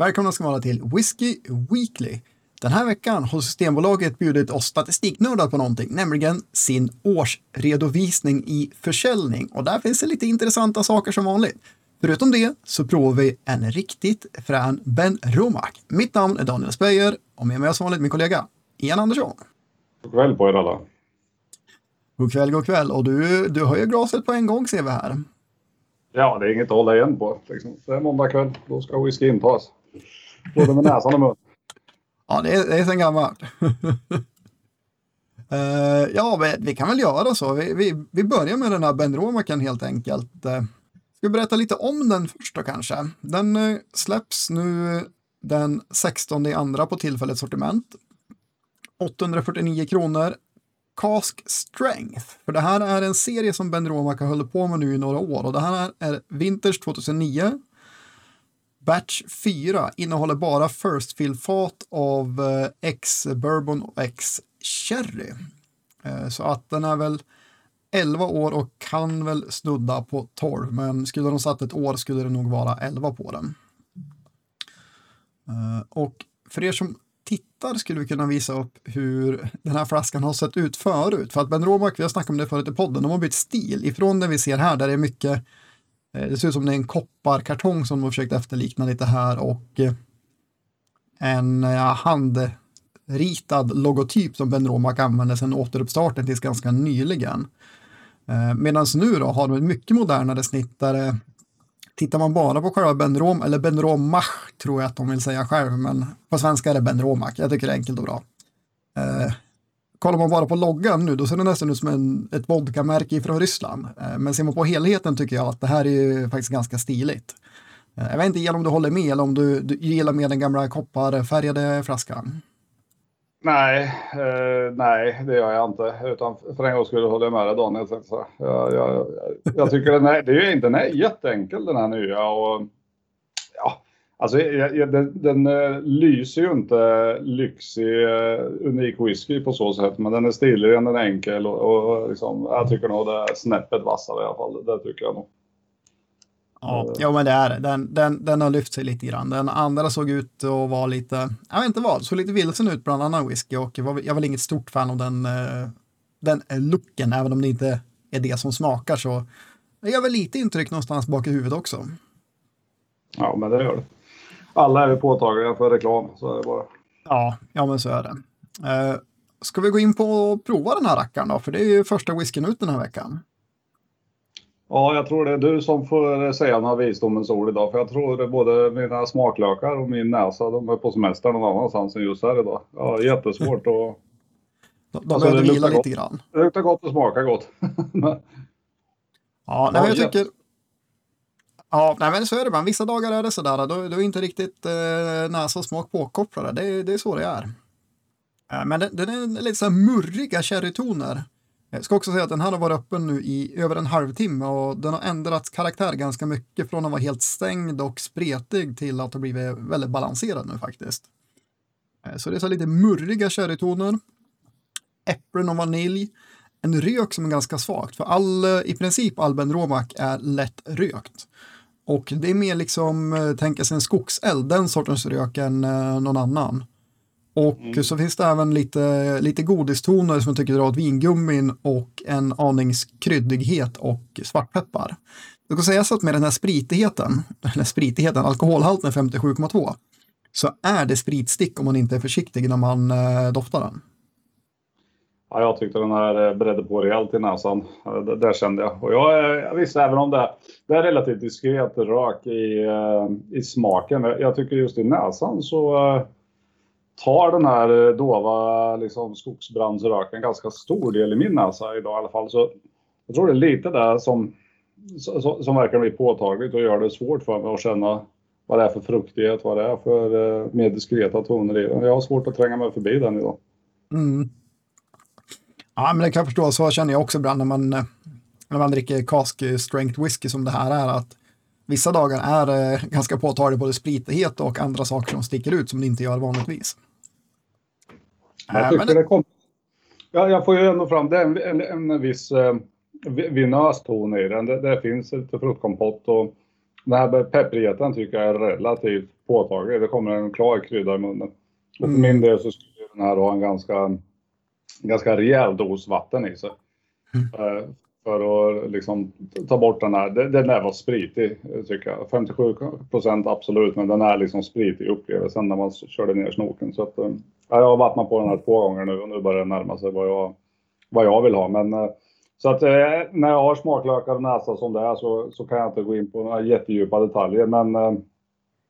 Välkomna ska vara till Whiskey Weekly. Den här veckan har Systembolaget bjudit oss statistiknördar på någonting, nämligen sin årsredovisning i försäljning. Och där finns det lite intressanta saker som vanligt. Förutom det så provar vi en riktigt frän Ben Romack. Mitt namn är Daniel Speyer och med mig som vanligt min kollega Ian Andersson. God kväll på er alla. God kväll, god kväll. Och du, du höjer glaset på en gång ser vi här. Ja, det är inget att hålla igen på. Liksom. Det är måndag kväll, då ska whisky intas. Både med näsan och mun. Ja, det är, det är sen gammalt. uh, ja, vi, vi, kan väl göra så. Vi, vi, vi börjar med den här Ben Romacken helt enkelt. Uh, ska vi berätta lite om den först då kanske? Den uh, släpps nu den 16 i andra på tillfälligt sortiment. 849 kronor. Cask Strength. För det här är en serie som Ben Romaka håller på med nu i några år och det här är Vinters 2009 Batch 4 innehåller bara First Fill-fat av eh, X Bourbon och X Cherry. Eh, så att den är väl 11 år och kan väl snudda på 12, men skulle de satt ett år skulle det nog vara 11 på den. Eh, och för er som tittar skulle vi kunna visa upp hur den här flaskan har sett ut förut. För att Ben Romack, vi har snackat om det förut i podden, de har bytt stil ifrån det vi ser här där det är mycket Eh, det ser ut som det är en kopparkartong som de har försökt efterlikna lite här och eh, en handritad logotyp som Ben Romack använde sedan återuppstarten tills ganska nyligen. Eh, Medan nu då har de ett mycket modernare snitt där tittar man bara på själva Ben Rom, eller Ben Romach tror jag att de vill säga själv, men på svenska är det Ben Romack. Jag tycker det är enkelt och bra kollar man bara på loggan nu, då ser det nästan ut som en, ett vodkamärke från Ryssland. Eh, men ser man på helheten tycker jag att det här är faktiskt ganska stiligt. Eh, jag vet inte om du håller med eller om du, du gillar med den gamla kopparfärgade flaskan. Nej, eh, nej, det gör jag inte. Utan för en gång skulle hålla med dig Daniel. Så jag, jag, jag tycker den här, det är ju inte, den är jätteenkel den här nya. Och, ja, Alltså den, den uh, lyser ju inte lyxig, uh, unik whisky på så sätt. Men den är stilren, den är enkel och, och liksom, jag tycker nog det är snäppet vassare i alla fall. Det tycker jag nog. Ja, jo, men det är det. Den, den, den har lyft sig lite grann. Den andra såg ut att vara lite, jag vet inte vad, såg lite vilsen ut bland annan whisky och jag var, jag var inget stort fan av den, den looken, även om det inte är det som smakar så det gör väl lite intryck någonstans bak i huvudet också. Ja, men det gör det alla är påtagliga för reklam, så är det bara. Ja, ja men så är det. Eh, ska vi gå in på och prova den här rackaren då? För det är ju första whiskyn ut den här veckan. Ja, jag tror det är du som får säga några visdomens ord idag. För jag tror är både mina smaklökar och min näsa, de är på semester någon annanstans än just här idag. Ja, jättesvårt att... de de alltså, behöver vila lite grann. Det luktar gott och smakar gott. ja, nej, jag tycker... Ja, nej, men så är det Men Vissa dagar är det sådär. Då, då är inte riktigt eh, näsa och smak påkopplade. Det, det är så det är. Eh, men den, den är lite så här murriga sherrytoner. Jag ska också säga att den här har varit öppen nu i över en halvtimme och den har ändrat karaktär ganska mycket från att vara helt stängd och spretig till att ha blivit väldigt balanserad nu faktiskt. Eh, så det är så lite murriga sherrytoner. Äpplen och vanilj. En rök som är ganska svagt, för all, eh, i princip all Ben Romac är lätt rökt. Och det är mer liksom, eh, tänka sig en skogseld, den sortens rök än eh, någon annan. Och mm. så finns det även lite, lite godistoner som jag tycker drar åt vingummin och en anings kryddighet och svartpeppar. Det kan sägas att med den här spritigheten, eller spritigheten, alkoholhalten är 57,2, så är det spritstick om man inte är försiktig när man eh, doftar den. Ja, jag tyckte den här eh, bredde på rejält i näsan. Det, där kände jag. Och jag, eh, jag visste även om det, det är relativt diskret rök i, eh, i smaken. Jag tycker just i näsan så tar den här dova liksom, skogsbrandsröken ganska stor del i min näsa idag i alla fall. Så jag tror det är lite där som, som, som verkar bli påtagligt och gör det svårt för mig att känna vad det är för fruktighet, vad det är för mer diskreta toner i den. Jag har svårt att tränga mig förbi den idag. Mm. Ja, men det kan jag förstå. Så känner jag också ibland när man, när man dricker cask strength whisky som det här är. att Vissa dagar är eh, ganska påtagligt både spritighet och andra saker som sticker ut som det inte gör vanligtvis. Jag, men... det kom... ja, jag får ju ändå fram det en, en, en viss eh, vinös ton i den. Det, det finns lite fruktkompott och den här pepprigheten tycker jag är relativt påtaglig. Det kommer en klar krydda i munnen. Och för Mm. min del så skulle den här ha en ganska, ganska rejäl dos vatten i sig. Eh, För att liksom ta bort den här. Den där var spritig tycker jag. 57 procent absolut, men den är liksom spritig i upplevelsen när man körde ner snoken. Så att, eh, ja, jag har vattnat på den här två gånger nu och nu börjar det närma sig vad jag, vad jag vill ha. Men, eh, så att när jag har smaklökar och näsa som det är så, så kan jag inte gå in på några jättedjupa detaljer. Men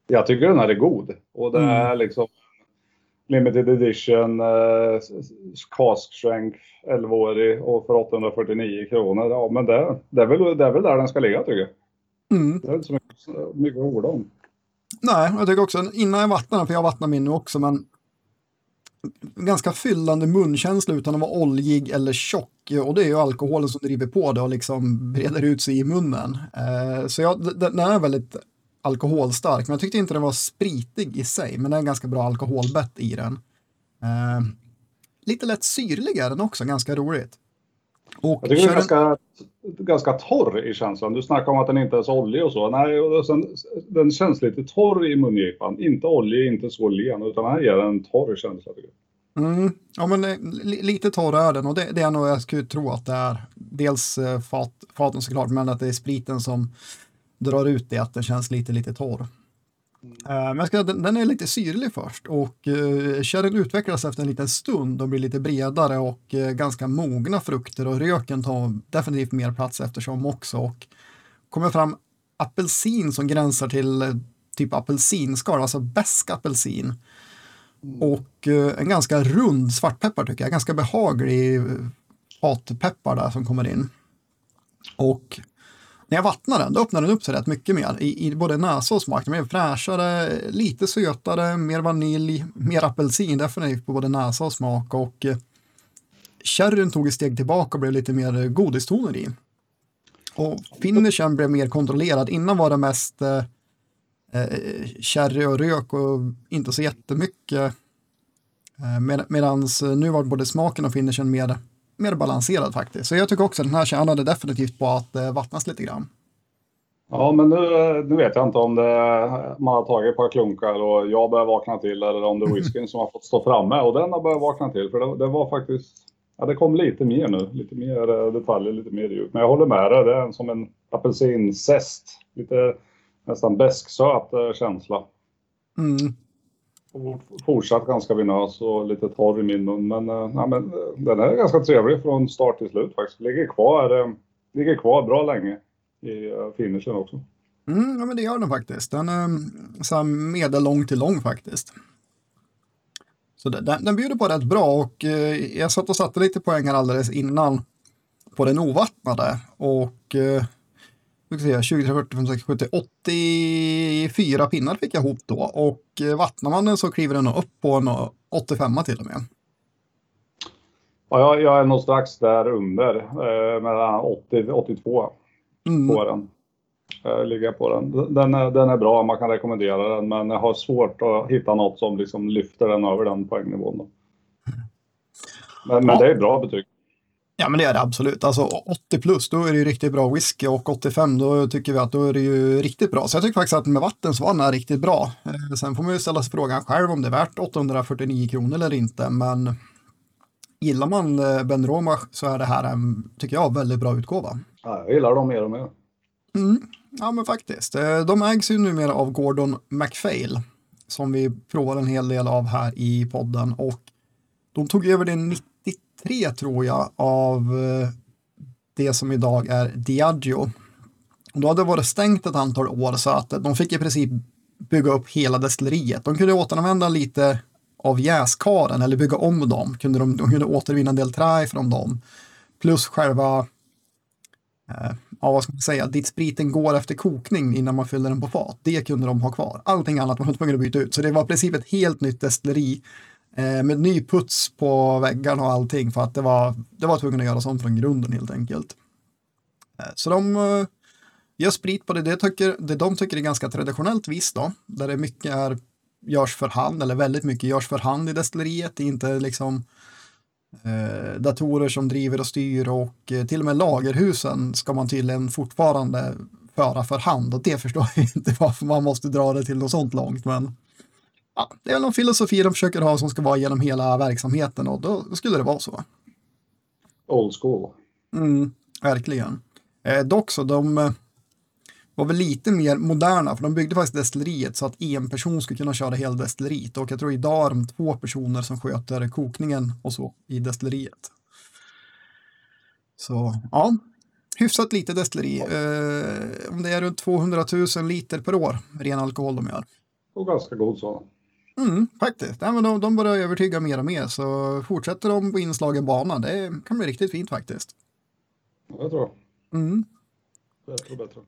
jag tycker den här är god. Och det Mm. är liksom limited edition, eh, cask strength, 11-årig och för 849 kronor. Ja, men det, det, är väl, det är väl där den ska ligga tycker jag. Mm. Det är inte så mycket, mycket att orda om. Nej, jag tycker också innan jag vattnar för jag vattnar min nu också, men ganska fyllande munkänsla utan att vara oljig eller tjock. Och det är ju alkoholen som driver på det och liksom breder ut sig i munnen. Eh, så jag, den är väldigt alkoholstark, men jag tyckte inte den var spritig i sig, men det är en ganska bra alkoholbett i den. Eh, lite lätt syrlig är den också, ganska roligt. Och Jag tycker den är ganska, ganska torr i känslan. Du snackar om att den inte är så oljig och så. Nej, och sen, den känns lite torr i mungipan. Inte oljig, inte så len, utan här ger den en torr känsla. Mm, ja, men eh, li, lite torr är den och det, det är nog jag skulle tro att det är. Dels eh, fat, faten såklart, men att det är spriten som drar ut det, att den känns lite, lite torr. Eh, men jag ska, den, den är lite syrlig först och uh, sherryn utvecklas efter en liten stund och blir lite bredare och eh, ganska mogna frukter och röken tar definitivt mer plats eftersom också och kommer fram apelsin som gränsar till eh, typ apelsinskal, alltså besk apelsin. Och eh, en ganska rund svartpeppar tycker jag, ganska behaglig eh, fatpeppar där som kommer in. Och när jag vattnar den, då öppnar den upp sig rätt mycket mer i, i både näsa och smak. Den är fräschare, lite sötare, mer vanilj, mer apelsin definitivt på både näsa och smak. Och eh, kärren sherryn tog ett steg tillbaka och blev lite mer eh, godistoner i. Och finishen blev mer kontrollerad. Innan var det mest eh, eh, sherry och rök och inte så jättemycket. Eh, med, Medan eh, nu var både smaken och finishen mer, mer balanserad faktiskt. Så jag tycker också att den här tjänade definitivt på att eh, vattnas lite grann. Ja, men nu, nu vet jag inte om det, man har tagit ett par klunkar och jag börjar vakna till eller om det är whiskyn som har fått stå framme och den har börjat vakna till. För det, det var faktiskt, ja det kom lite mer nu, lite mer eh, detaljer, lite mer djup. Men jag håller med dig, det är som en apelsinzest. Lite nästan besksöt eh, känsla. Mm. Fortsatt ganska vinös och lite torr i min mun. Men, eh, ja, men eh, den är ganska trevlig från start till slut faktiskt. Ligger kvar, eh, ligger kvar bra länge i eh, finishen också. Mm, ja, men det gör den faktiskt. Den är så här medellång till lång faktiskt. Så den, den, bjuder på rätt bra och jag satt och satte lite poäng här alldeles innan på den ovattnade och ska se, 20, 40, 50, 60, 70, 84 pinnar fick jag ihop då och eh, vattnar man den så kliver den upp på en 85 till och med. Ja, jag, jag är nog strax där under, eh, mellan 80 82 Mm. på den. Eh, ligger på den. Den är, den är bra, man kan rekommendera den, men jag har svårt att hitta något som liksom lyfter den över den poängnivån. Då. Men, men Ja. det är bra betyg. Ja, men det är det absolut. Alltså 80 plus, då är det ju riktigt bra whisky och 85, då tycker vi att då är det ju riktigt bra. Så jag tycker faktiskt att med vatten så var den här riktigt bra. Eh, Sen får man ju ställa sig frågan själv om det är värt 849 kronor eller inte, men gillar man eh, Ben Roma så är det här en, tycker jag, väldigt bra utgåva. Ja, jag gillar dem mer och mer. Mm. Ja, men faktiskt. Eh, De ägs ju numera av Gordon MacPhail, som vi provar en hel del av här i podden. Och de tog över det tre tror jag, av eh, det som idag är Diageo. Då hade det varit stängt ett antal år så att de fick i princip bygga upp hela destilleriet. De kunde återanvända lite av jäskaren eller bygga om dem. Kunde de, de kunde återvinna en del trä från dem. Plus själva eh, ja, vad ska man säga, dit spriten går efter kokning innan man fyller den på fat. Det kunde de ha kvar. Allting annat var man tvungen att byta ut. Så det var i princip ett helt nytt destilleri eh, med ny puts på väggarna och allting för att det var, det var tvungen att göra sånt från grunden helt enkelt. Eh, så de eh, gör sprit på det, det, tycker, det de tycker är ganska traditionellt vis då, där det mycket är görs för hand, eller väldigt mycket görs för hand i destilleriet. Det är inte liksom eh, datorer som driver och styr och eh, till och med lagerhusen ska man tydligen fortfarande föra för hand och det förstår jag inte varför man måste dra det till något sånt långt. Men ja, det är väl någon filosofi de försöker ha som ska vara genom hela verksamheten och då skulle det vara så. Old school. Mm, verkligen. Eh, dock så, de eh, var väl lite mer moderna, för de byggde faktiskt destilleriet så att en person skulle kunna köra hela destilleriet. Och jag tror idag är de två personer som sköter kokningen och så i destilleriet. Så ja, hyfsat lite destilleri. Eh, om det är runt 200 000 liter per år ren alkohol de gör. Och ganska god sådan. Mm, faktiskt. Ja, men de, de börjar övertyga mer och mer, så fortsätter de på inslagen bana, det kan bli riktigt fint faktiskt. Ja, det tror. Mm. Bättre och bättre.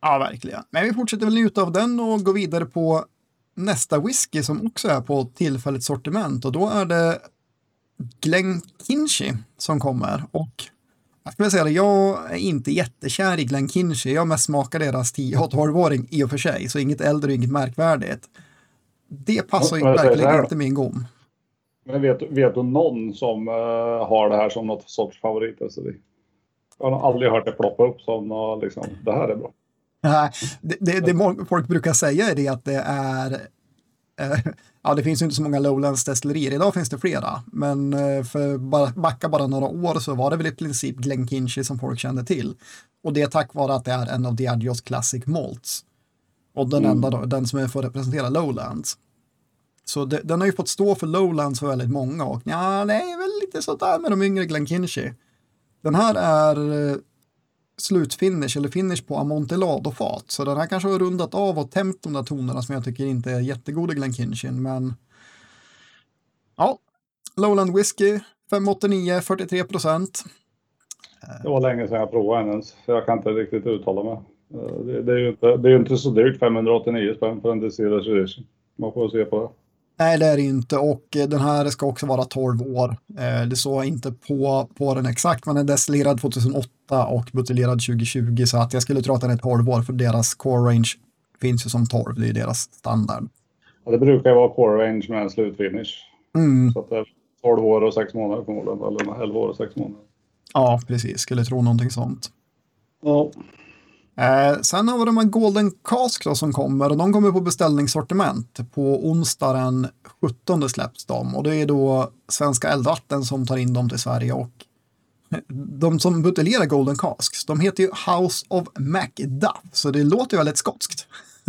Ja, verkligen. Men vi fortsätter väl njuta av den och gå vidare på nästa whisky som också är på tillfälligt sortiment och då är det Glenkinchie som kommer och jag skulle säga det, jag är inte jättekär i Glenkinchie. Jag mest smakar deras 10 och 12-åring i och för sig, så inget äldre och inget märkvärdigt. Det passar ju verkligen inte min gom. Men vet, vet du någon som eh, har det här som något sorts favorit? Alltså, jag har aldrig hört det ploppa upp som något, liksom, det här är bra. Nej, det, det, det folk brukar säga är det att det är eh, Ja, det finns ju inte så många Lowlands destillerier. Idag finns det flera, men för bara, backa bara några år så var det väl i princip Glenkinchie som folk kände till. Och det är tack vare att det är en av Diageos Classic Malts. Och den Mm. enda då, den som är för att representera Lowlands. Så det, den har ju fått stå för Lowlands för väldigt många och ja, det är väl lite sådär med de yngre Glenkinchie. Den här är eh, slutfinish eller finish på amontillado-fat. Så den här kanske har rundat av och tämt de där tonerna som jag tycker inte är jättegoda i Glenkinchin. Men ja, Lowland Whisky 589, 43 procent. Det var länge sedan jag provade en ens, så jag kan inte riktigt uttala mig. Det, det, är ju inte, det är ju inte så dyrt, 589 spänn för en Distillers Edition. Man får se på det. Nej, det är det inte och eh, den här ska också vara 12 år. Eh, Det står inte på, på den exakt, men den är destillerad 2008 och buteljerad 2020 så att jag skulle tro att den är 12 år för deras core range finns ju som 12, det är deras standard. Ja, det brukar ju vara core range med en slutfinish. Mm. Så att det är 12 år och 6 månader förmodligen, eller 11 år och 6 månader. Ja, precis, skulle tro någonting sånt. Ja. Eh, sen har vi de här Golden Cask då, som kommer och de kommer på beställningssortiment. På onsdag den 17 släpps de och det är då Svenska Eldvatten som tar in dem till Sverige och de som buteljerar Golden Casks, de heter ju House of Macduff, så det låter ju väldigt skotskt.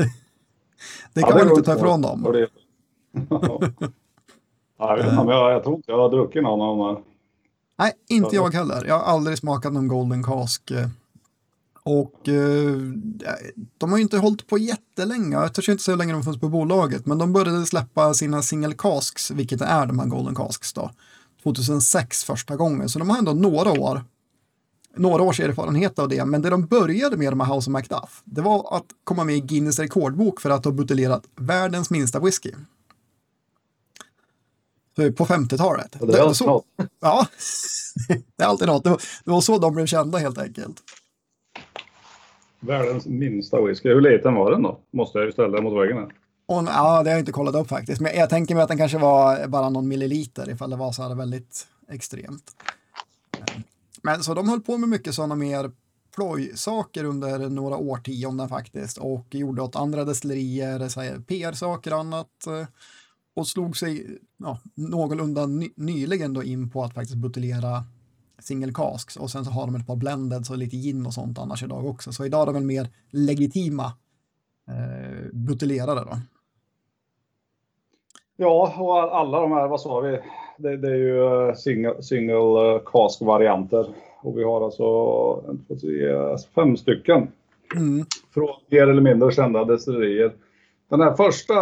det kan Ja, man går inte ta ifrån dem. Det- Ja. Ja, jag, inte, jag, jag tror inte jag har druckit någon av de här. Nej, inte Ja. jag heller. Jag har aldrig smakat någon Golden Cask. Och eh, de har ju inte hållit på jättelänge. Jag törs inte säga hur länge de funnits på bolaget. Men de började släppa sina single casks, vilket är de här Golden Casks då. 2006 första gången. Så de har ändå några år. Några års erfarenhet av det. Men det de började med de här House of Macduff. Det var att komma med i Guinness rekordbok för att ha buteljerat världens minsta whisky. På 50-talet. Och det är så-. Ja, det är alltid något. Det var, det var så de blev kända helt enkelt. Världens minsta whisky. Hur liten var den då? Måste jag ju ställa mot väggen här. Och, ja, det har jag inte kollat upp faktiskt. Men jag tänker mig att den kanske var bara någon milliliter ifall det var så här väldigt extremt. Men så de höll på med mycket sådana mer plojsaker under några årtionden faktiskt och gjorde åt andra destillerier, PR-saker och annat. Eh, och slog sig ja, någorlunda ny, nyligen då in på att faktiskt buteljera single casks och sen så har de ett par blendeds och lite gin och sånt annars idag också. Så idag är de väl mer legitima eh, buteljerare då. Ja, och all- alla de här, vad sa vi? Det, det är ju eh, single, single eh, cask-varianter. Och vi har alltså fem stycken. Mm. Från mer eller mindre kända destillerier. Den här första,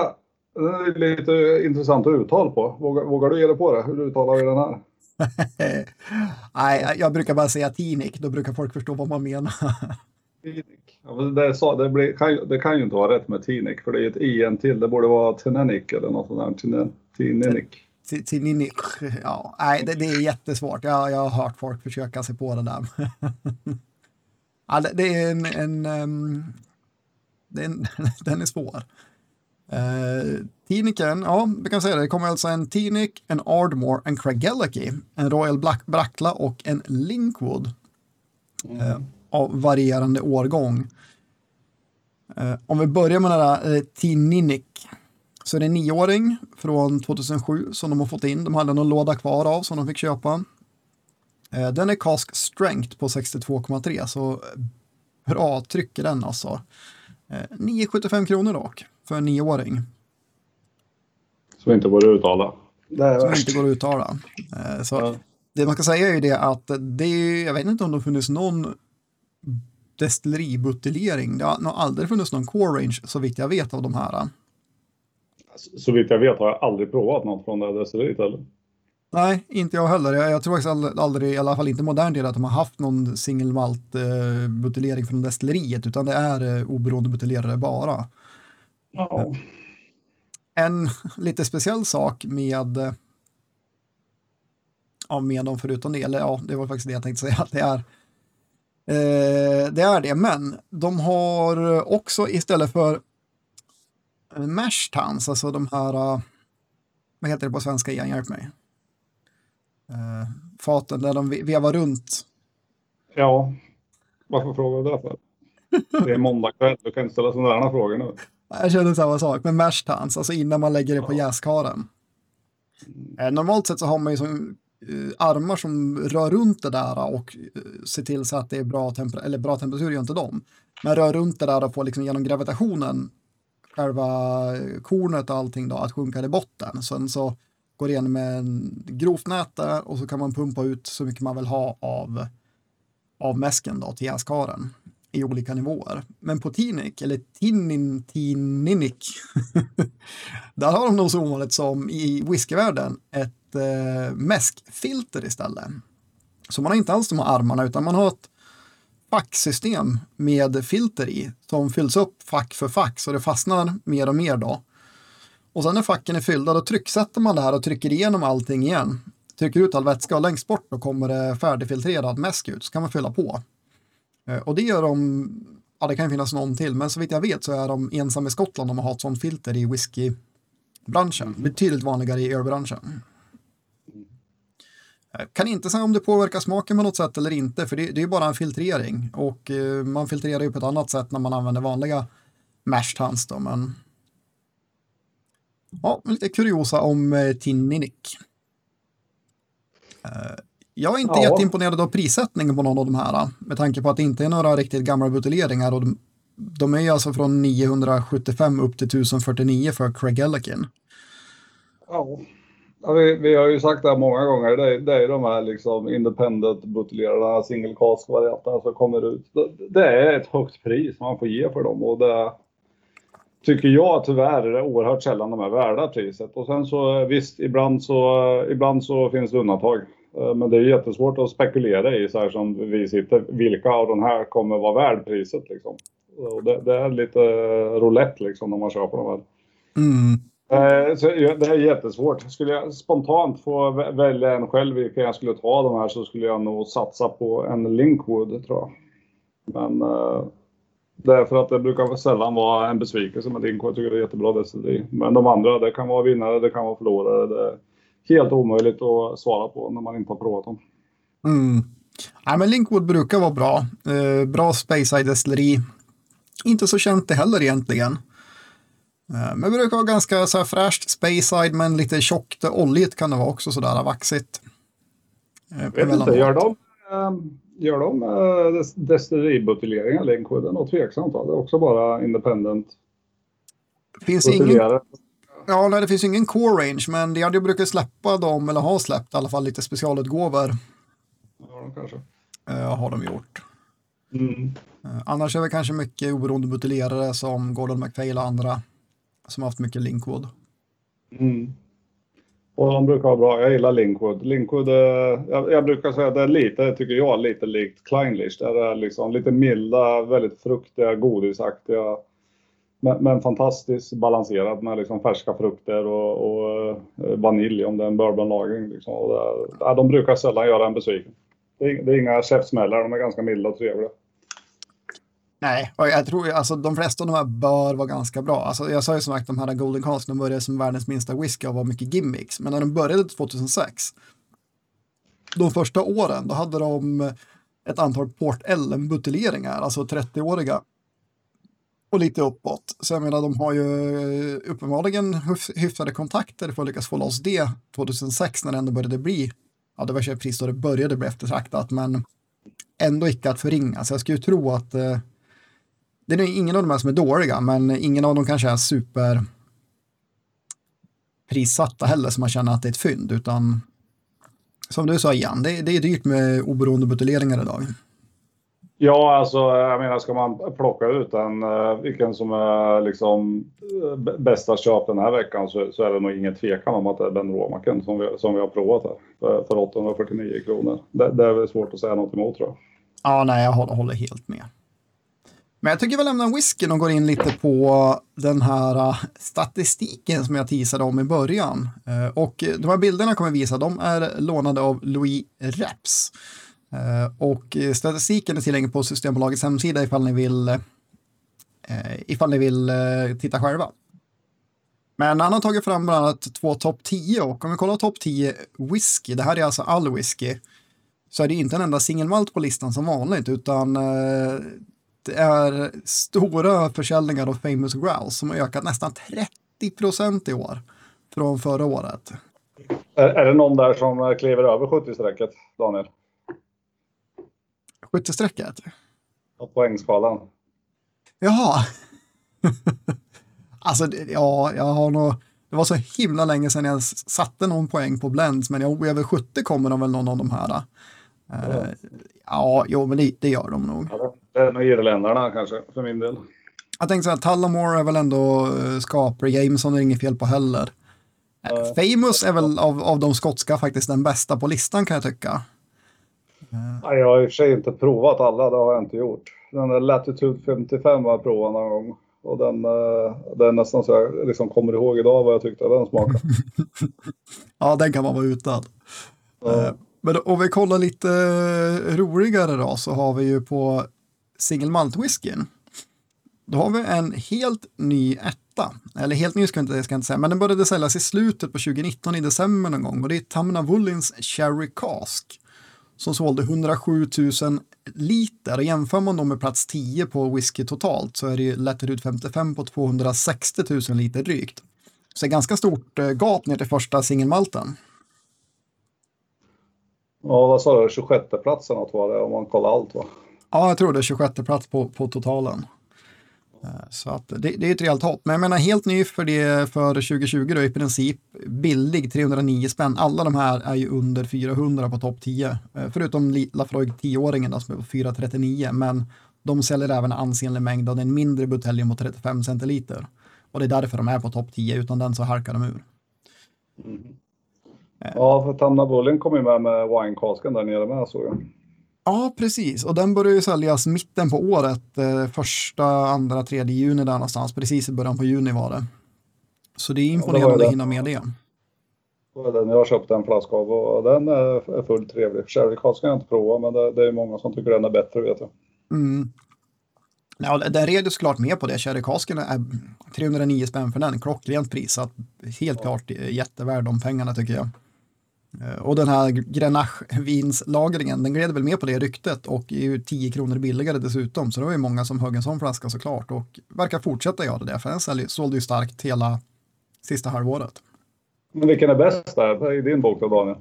den är lite intressant att uttala på. Vågar, vågar du ge dig på det? Hur uttalar vi den här? Nej, jag brukar bara säga Tinik, då brukar folk förstå vad man menar. Tinik. Ja, det, sa, det, blir, kan, ju- det kan ju inte vara rätt med Tinik, för det är ett i en till. Det borde vara Tinenic eller något sånt där. Tinen- Tinenic. Ti- Tinik, ja, nej, det, det är jättesvårt. Jag, jag har hört folk försöka sig på det där. ja, det, det är en, en, ehm, det är en den är svår. Uh, Tiniken, ja, vi kan säga det, det kommer alltså en Tinik, en Ardmore, en Craigellachie, en Royal Black Brackla och en Linkwood. eh, av varierande årgång. Eh, om vi börjar med den här eh, Tininic så är det en nioåring från 2007 som de har fått in. De hade någon låda kvar av som de fick köpa. Eh, den är cask strength på 62,3 så bra tryck i den alltså. 9,75 kronor dock för en nioåring. Som inte går att uttala. Som inte går att uttala. Så ja. Det man ska säga är ju det att det är, jag vet inte om det funnits någon destilleributeljering. Det har nog aldrig funnits någon core range så vitt jag vet av de här. Så vitt jag vet har jag aldrig provat något från det här destilleriet heller. Nej, inte jag heller. Jag, jag tror faktiskt aldrig, i alla fall inte modern tid, att de har haft någon single malt eh, buteljering från destilleriet, utan det är eh, oberoende buteljerare bara. Ja. En lite speciell sak med ja, med dem förutom det, eller ja, det var faktiskt det jag tänkte säga, att det är Eh, det är det, men de har också istället för mash tans, alltså de här, eh, vad heter det på svenska igen, hjälp mig. Eh, faten där de vevar runt. Ja, varför frågar du det för? Det är måndag kväll, du kan inte ställa sådana frågor nu. Jag känner samma sak, med mash tans, alltså innan man lägger det på jäskaren. Mm. normalt sett så har man ju som Eh, armar som rör runt det där och eh, ser till så att det är bra, temper eller bra temperatur, gör inte de. Men rör runt det där och får liksom genom gravitationen själva kornet och allting då att sjunka i botten. Sen så går det igenom med en grovt nät där och så kan man pumpa ut så mycket man vill ha av, av mäsken då till jäskaren i olika nivåer. Men på Tinic, eller Tinin, Tininic, där har de nog så ovanligt som i whiskyvärlden ett eh, mäskfilter istället. Så man har inte alls de här armarna utan man har ett facksystem med filter i som fylls upp fack för fack så det fastnar mer och mer då. Och sen när facken är fyllda då trycksätter man det här och trycker igenom allting igen. Trycker ut all vätska och längst bort då kommer det färdigfiltrerad mäsk ut så kan man fylla på. Eh, och det gör de, ja det kan finnas någon till, men så vitt jag vet så är de ensamma i Skottland om att ha ett sånt filter i whiskybranschen. Betydligt vanligare i ölbranschen. Kan inte säga om det påverkar smaken på något sätt eller inte, för det, det är bara en filtrering och eh, man filtrerar ju på ett annat sätt när man använder vanliga mashed hands då, men ja, lite kuriosa om eh, Tinninik. Eh, jag är inte ja. jätteimponerad av prissättningen på någon av de här, med tanke på att det inte är några riktigt gamla buteljeringar och de, de är ju alltså från 975 upp till 1049 för Craig Ellikin. Ja. Ja, vi, vi, har ju sagt det här många gånger. Det, det är de här liksom independent buteljerarna, single cask varianterna som kommer ut. Det, det, är ett högt pris man får ge för dem och det tycker jag tyvärr är oerhört sällan de är värda priset. Och sen så visst, ibland så, ibland så finns det undantag. Eh, men det är jättesvårt att spekulera i så här som vi sitter. Vilka av de här kommer vara värd priset liksom? Det, det är lite roulette liksom när man köper de här. Mm. Eh, så det är jättesvårt. Skulle jag spontant få välja en själv vilken jag skulle ta de här så skulle jag nog satsa på en Linkwood tror jag. Men uh, det är för att det brukar sällan vara en besvikelse med Linkwood. Jag tycker det är jättebra destilleri. Men de andra, det kan vara vinnare, det kan vara förlorare. Det helt omöjligt att svara på när man inte har provat dem. Mm. Nej, men Linkwood brukar vara bra. Eh, bra Space Eye destilleri. Inte så känt det heller egentligen. Eh, men brukar vara ganska så här fräscht Speyside men lite tjockt oljigt kan det vara också sådär vaxigt. Jag eh, vet inte, gör de, gör de uh, destilleributeljeringar Linkwood? Det är nog tveksamt va? Det är också bara independent. Finns ingen... Ja, nej, det finns ingen core range, men det hade brukar släppa dem, eller har släppt i alla fall lite specialutgåvor. Ja, de kanske. Uh, har de gjort. Mm. Uh, annars är det kanske mycket oberoende buteljerare som Gordon McPhail och andra som har haft mycket Linkwood. Mm. Och de brukar vara bra. Jag gillar Linkwood. Linkwood, eh, jag, jag, brukar säga att det är lite, tycker jag, lite likt Kleinlich. Det är liksom lite milda, väldigt fruktiga, godisaktiga. Men, men fantastiskt balanserat med liksom färska frukter och, och eh, vanilj om det är en bourbonlagring. Liksom. Och de brukar sällan göra en besviken. Det är, det är inga käftsmällar, de är ganska milda och trevliga. Nej, och jag tror alltså de flesta av de här bör vara ganska bra. Alltså, jag sa ju som sagt de här Golden Cars, de började som världens minsta whisky och var mycket gimmicks. Men när de började 2006, de första åren, då hade de ett antal Port Ellen-buteljeringar, alltså 30-åriga och lite uppåt. Så jag menar, de har ju eh, uppenbarligen hyfsade kontakter för att lyckas få loss det 2006 när det ändå började bli, ja det var pris då det började bli eftertraktat, men ändå icke att förringa. Så jag skulle ju tro att eh, det är ingen av de här som är dåliga, men ingen av dem kanske är super prissatta heller så man känner att det är ett fynd, utan som du sa igen, det, det är dyrt med oberoende buteljeringar idag. Ja, alltså jag menar ska man plocka ut den, eh, vilken som är liksom eh, bästa köp den här veckan så, så, är det nog ingen tvekan om att det är Ben Romaken som vi, som vi har provat här för, för 849 kronor. Det, det är väl svårt att säga något emot tror jag. Ja, nej, jag håller, håller helt med. Men jag tycker vi lämnar whiskyn och går in lite på den här eh, statistiken som jag teasade om i början. och de här bilderna kommer visa, de är lånade av Louis Reps. Eh, och statistiken är tillgänglig på Systembolagets hemsida ifall ni vill, eh, ifall ni vill eh, titta själva. Men han har tagit fram bland annat två topp 10 och om vi kollar topp 10 whisky, det här är alltså all whisky, så är det inte en enda singelmalt på listan som vanligt utan det är stora försäljningar av Famous Grouse som har ökat nästan 30 procent i år från förra året. Är, är det någon där som kliver över 70-strecket, Daniel? Skyttestrecket? På poängskalan. Jaha. alltså, ja, jag har nog... Det var så himla länge sedan jag satte någon poäng på Blends, men jag, över 70 kommer de väl någon av de här. Uh, ja. ja, jo, men det, det gör de nog. Ja, det är nog irländarna kanske, för min del. Jag tänkte så här, Tullamore är väl ändå uh, skapare, Jameson är inget fel på heller. Uh, Famous är väl av, av de skotska faktiskt den bästa på listan kan jag tycka. Nej, jag har i och för sig inte provat alla, det har jag inte gjort. Den där Latitude 55 har jag provat någon gång. Och den, eh, den är nästan så jag liksom kommer ihåg idag vad jag tyckte den smakade. ja, den kan man vara utan. Ja. Eh, men om vi kollar lite roligare då så har vi ju på single malt whiskyn. Då har vi en helt ny etta. Eller helt ny ska jag inte, ska jag inte säga, men den började säljas i slutet på 2019 i december någon gång. Och det är Tamna Woolins Cherry Cask som sålde 107 000 liter. Jämför man dem med plats 10 på whisky totalt så är det Latitude 55 på 260 000 liter drygt. Så det är ganska stort eh, gap ner till första singelmalten. Ja, vad sa du, 26 platsen var det om man kollar allt va? Ja, jag tror det är 26 plats på, på totalen. Eh, så att det, det, är ett rejält hopp. Men jag menar helt ny för det för 2020 då i princip. Billig 309 spänn. Alla de här är ju under 400 på topp 10. Eh, förutom Lafroig 10-åringen som är på 439. Men de säljer även ansenlig mängd av den mindre buteljen på 35 centiliter. Och det är därför de är på topp 10. Utan den så harkar de ur. Mm. Ja, för Tamna Bullen kom ju med med winecasken där nere med såg jag. Ja, precis. Och den börjar ju säljas mitten på året. Eh, första, andra, tredje juni där någonstans. Precis i början på juni var det. Så det är imponerande ja, att hinna med det. Den jag köpte en flaska av och den är fullt trevlig. Sherrycast ska jag inte prova men det, det, är många som tycker den är bättre vet jag. Mm. Ja, den red ju såklart med på det. Sherrycasken är 309 spänn för den. Klockrent prisat. Helt ja. klart jättevärd de pengarna tycker jag. Eh, och den här Grenache-vinslagringen, den gled väl med på det ryktet och är ju 10 kronor billigare dessutom. Så det var ju många som högg en sån flaska såklart och verkar fortsätta göra det, för den sålde ju starkt hela sista halvåret. Men vilken är bäst där i din bok då, Daniel?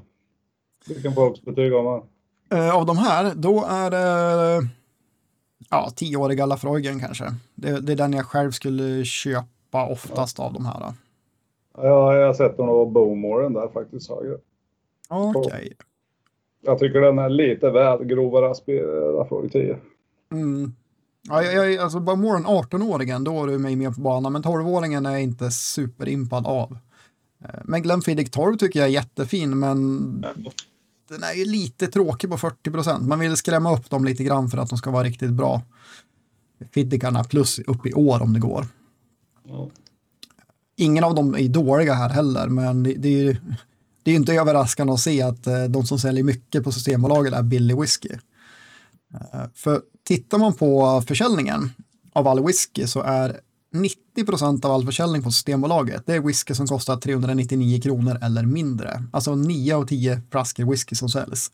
Vilken får betyg av man? Uh, av de här, då är det ja, tioåriga Lafroigen kanske. Det, det, är den jag själv skulle köpa oftast ja. av de här. Då. Ja, jag har sett någon Bowmoren där faktiskt högre. Okej. Okay. Jag tycker den är lite väl grovare spelad fråga 10. Mm. Ja, jag, jag, alltså bara än 18-åringen, då är du mig med på banan, men 12-åringen är jag inte superimpad av. Eh, men Glenfiddich 12 tycker jag är jättefin, men mm. den är ju lite tråkig på 40 procent. Man vill skrämma upp dem lite grann för att de ska vara riktigt bra. Fiddikarna plus upp i år om det går. Mm. Ingen av dem är dåliga här heller, men det, det är ju det är inte överraskande att se att eh, de som säljer mycket på Systembolaget är billig whisky. Eh, för tittar man på försäljningen av all whisky så är 90 procent av all försäljning på Systembolaget, det är whisky som kostar 399 kronor eller mindre. Alltså 9 av 10 flaskor whisky som säljs.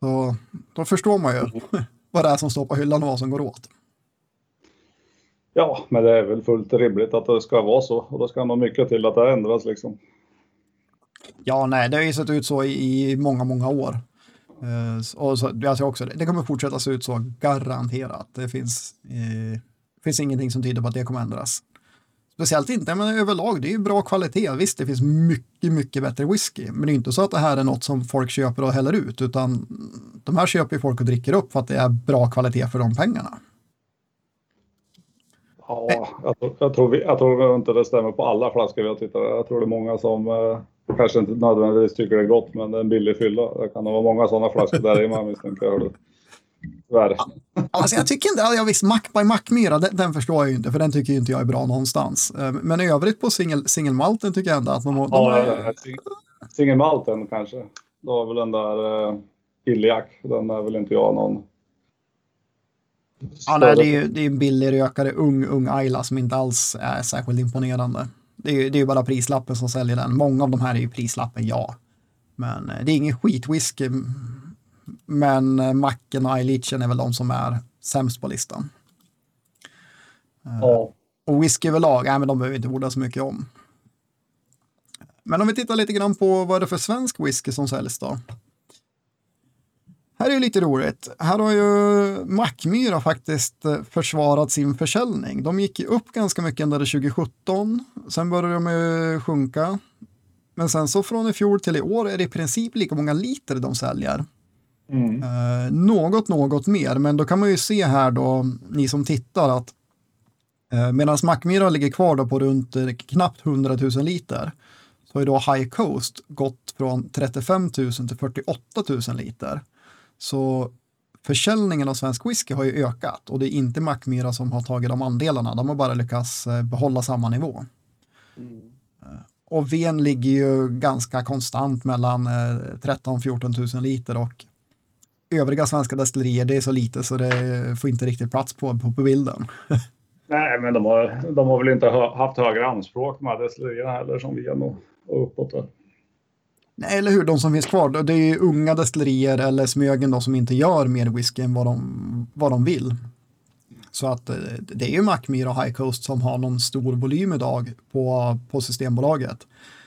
Så då förstår man ju vad det är som står på hyllan och vad som går åt. Ja, men det är väl fullt rimligt att det ska vara så. Och då ska nog mycket till att det ändras liksom. Ja, nej, det har ju sett ut så i många, många år. Uh, och så, jag tror alltså också det, kommer fortsätta se ut så, garanterat. Det finns, uh, finns ingenting som tyder på att det kommer ändras. Speciellt inte, men överlag, det är ju bra kvalitet. Visst, det finns mycket, mycket bättre whisky, men det är inte så att det här är något som folk köper och häller ut, utan de här köper ju folk och dricker upp för att det är bra kvalitet för de pengarna. Ja, jag tror, jag tror, vi, jag tror inte det stämmer på alla flaskor vi har tittat Jag tror det är många som eh, kanske inte nödvändigtvis tycker det är gott, men det är en billig fylla. Det kan vara många sådana flaskor där i man misstänker jag. Tyvärr. Alltså jag tycker inte, ja visst, Mac by Mackmyra, den, den, förstår jag ju inte, för den tycker inte jag är bra någonstans. Eh, men i övrigt på singelmalten tycker jag ändå att de, de ja, är... Singelmalten kanske. Det var väl den där uh, Iliac, den är väl inte jag någon Ja, nej, det är ju det är en billig rökare, ung, ung Ayla som inte alls är särskilt imponerande. Det är ju det är bara prislappen som säljer den. Många av de här är ju prislappen, ja. Men eh, det är ingen skitwhisky. Men eh, Macken och Eilichen är väl de som är sämst på listan. Eh, ja. Och whisky överlag, nej, men de behöver vi inte orda så mycket om. Men om vi tittar lite grann på vad det är för svensk whisky som säljs då. Här är ju lite roligt. Här har ju Mackmyra faktiskt eh, försvarat sin försäljning. De gick ju upp ganska mycket ända 2017. Sen började de ju sjunka. Men sen så från i fjol till i år är det i princip lika många liter de säljer. Mm. Eh, något, något mer, men då kan man ju se här då, ni som tittar, att eh, medan Mackmyra ligger kvar då på runt eh, knappt 100 000 liter, så har ju då High Coast gått från 35 000 till 48 000 liter. Så försäljningen av svensk whisky har ju ökat och det är inte Mackmyra som har tagit de andelarna. De har bara lyckats eh, behålla samma nivå. Mm. Och ven ligger ju ganska konstant mellan eh, 13-14 000 liter och övriga svenska destillerier, det är så lite så det får inte riktigt plats på, på, på bilden. Nej, men de har, de har väl inte haft högre anspråk de här destillerierna heller som vi har och uppåt. Där. Nej, eller hur, de som finns kvar, det är ju unga destillerier eller Smögen då som inte gör mer whisky än vad de, vad de vill. Så att eh, det är ju Mackmyra och High Coast som har någon stor volym idag på, på Systembolaget.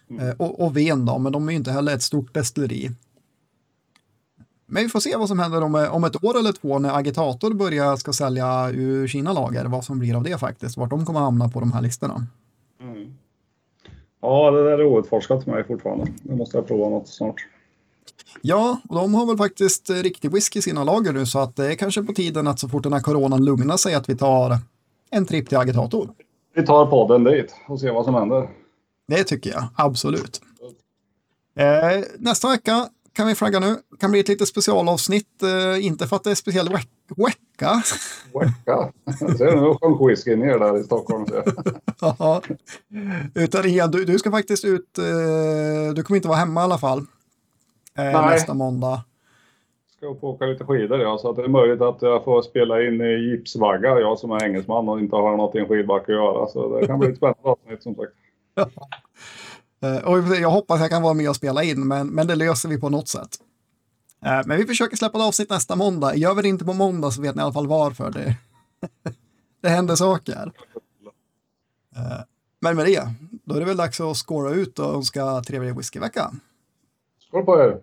Mm. Eh, och, och Ven då, men de är ju inte heller ett stort destilleri. Men vi får se vad som händer om, om ett år eller två när Agitator börjar ska sälja ur Kina lager, vad som blir av det faktiskt, vart de kommer hamna på de här listorna. Ja, det där är outforskat för mig fortfarande. Nu måste jag prova något snart. Ja, och de har väl faktiskt riktig whisky i sina lager nu så att det är kanske på tiden att så fort den här coronan lugnar sig att vi tar en tripp till agitator. Vi tar podden dit och ser vad som händer. Det tycker jag, absolut. Eh, nästa vecka kan vi flagga nu. kan bli ett litet specialavsnitt, eh, inte för att det är speciell vecka. Wecka? Ser du, nu sjönk whiskyn ner där i Stockholm. ja, utan igen, du, du ska faktiskt ut, eh, du kommer inte vara hemma i alla fall. Eh, nästa måndag. Ska upp och åka lite skidor ja, så att det är möjligt att jag får spela in i gipsvagga, jag som är engelsman och inte har något i en skidbacke att göra. Så det kan bli ett spännande avsnitt som sagt. Eh, och jag hoppas jag kan vara med och spela in, men, men det löser vi på något sätt. Eh, men vi försöker släppa ett avsnitt nästa måndag. Gör vi det inte på måndag så vet ni i alla fall varför. Det, det händer saker. Eh, men med det, då är det väl dags att skåra ut och önska trevlig whiskyvecka. Skål på er!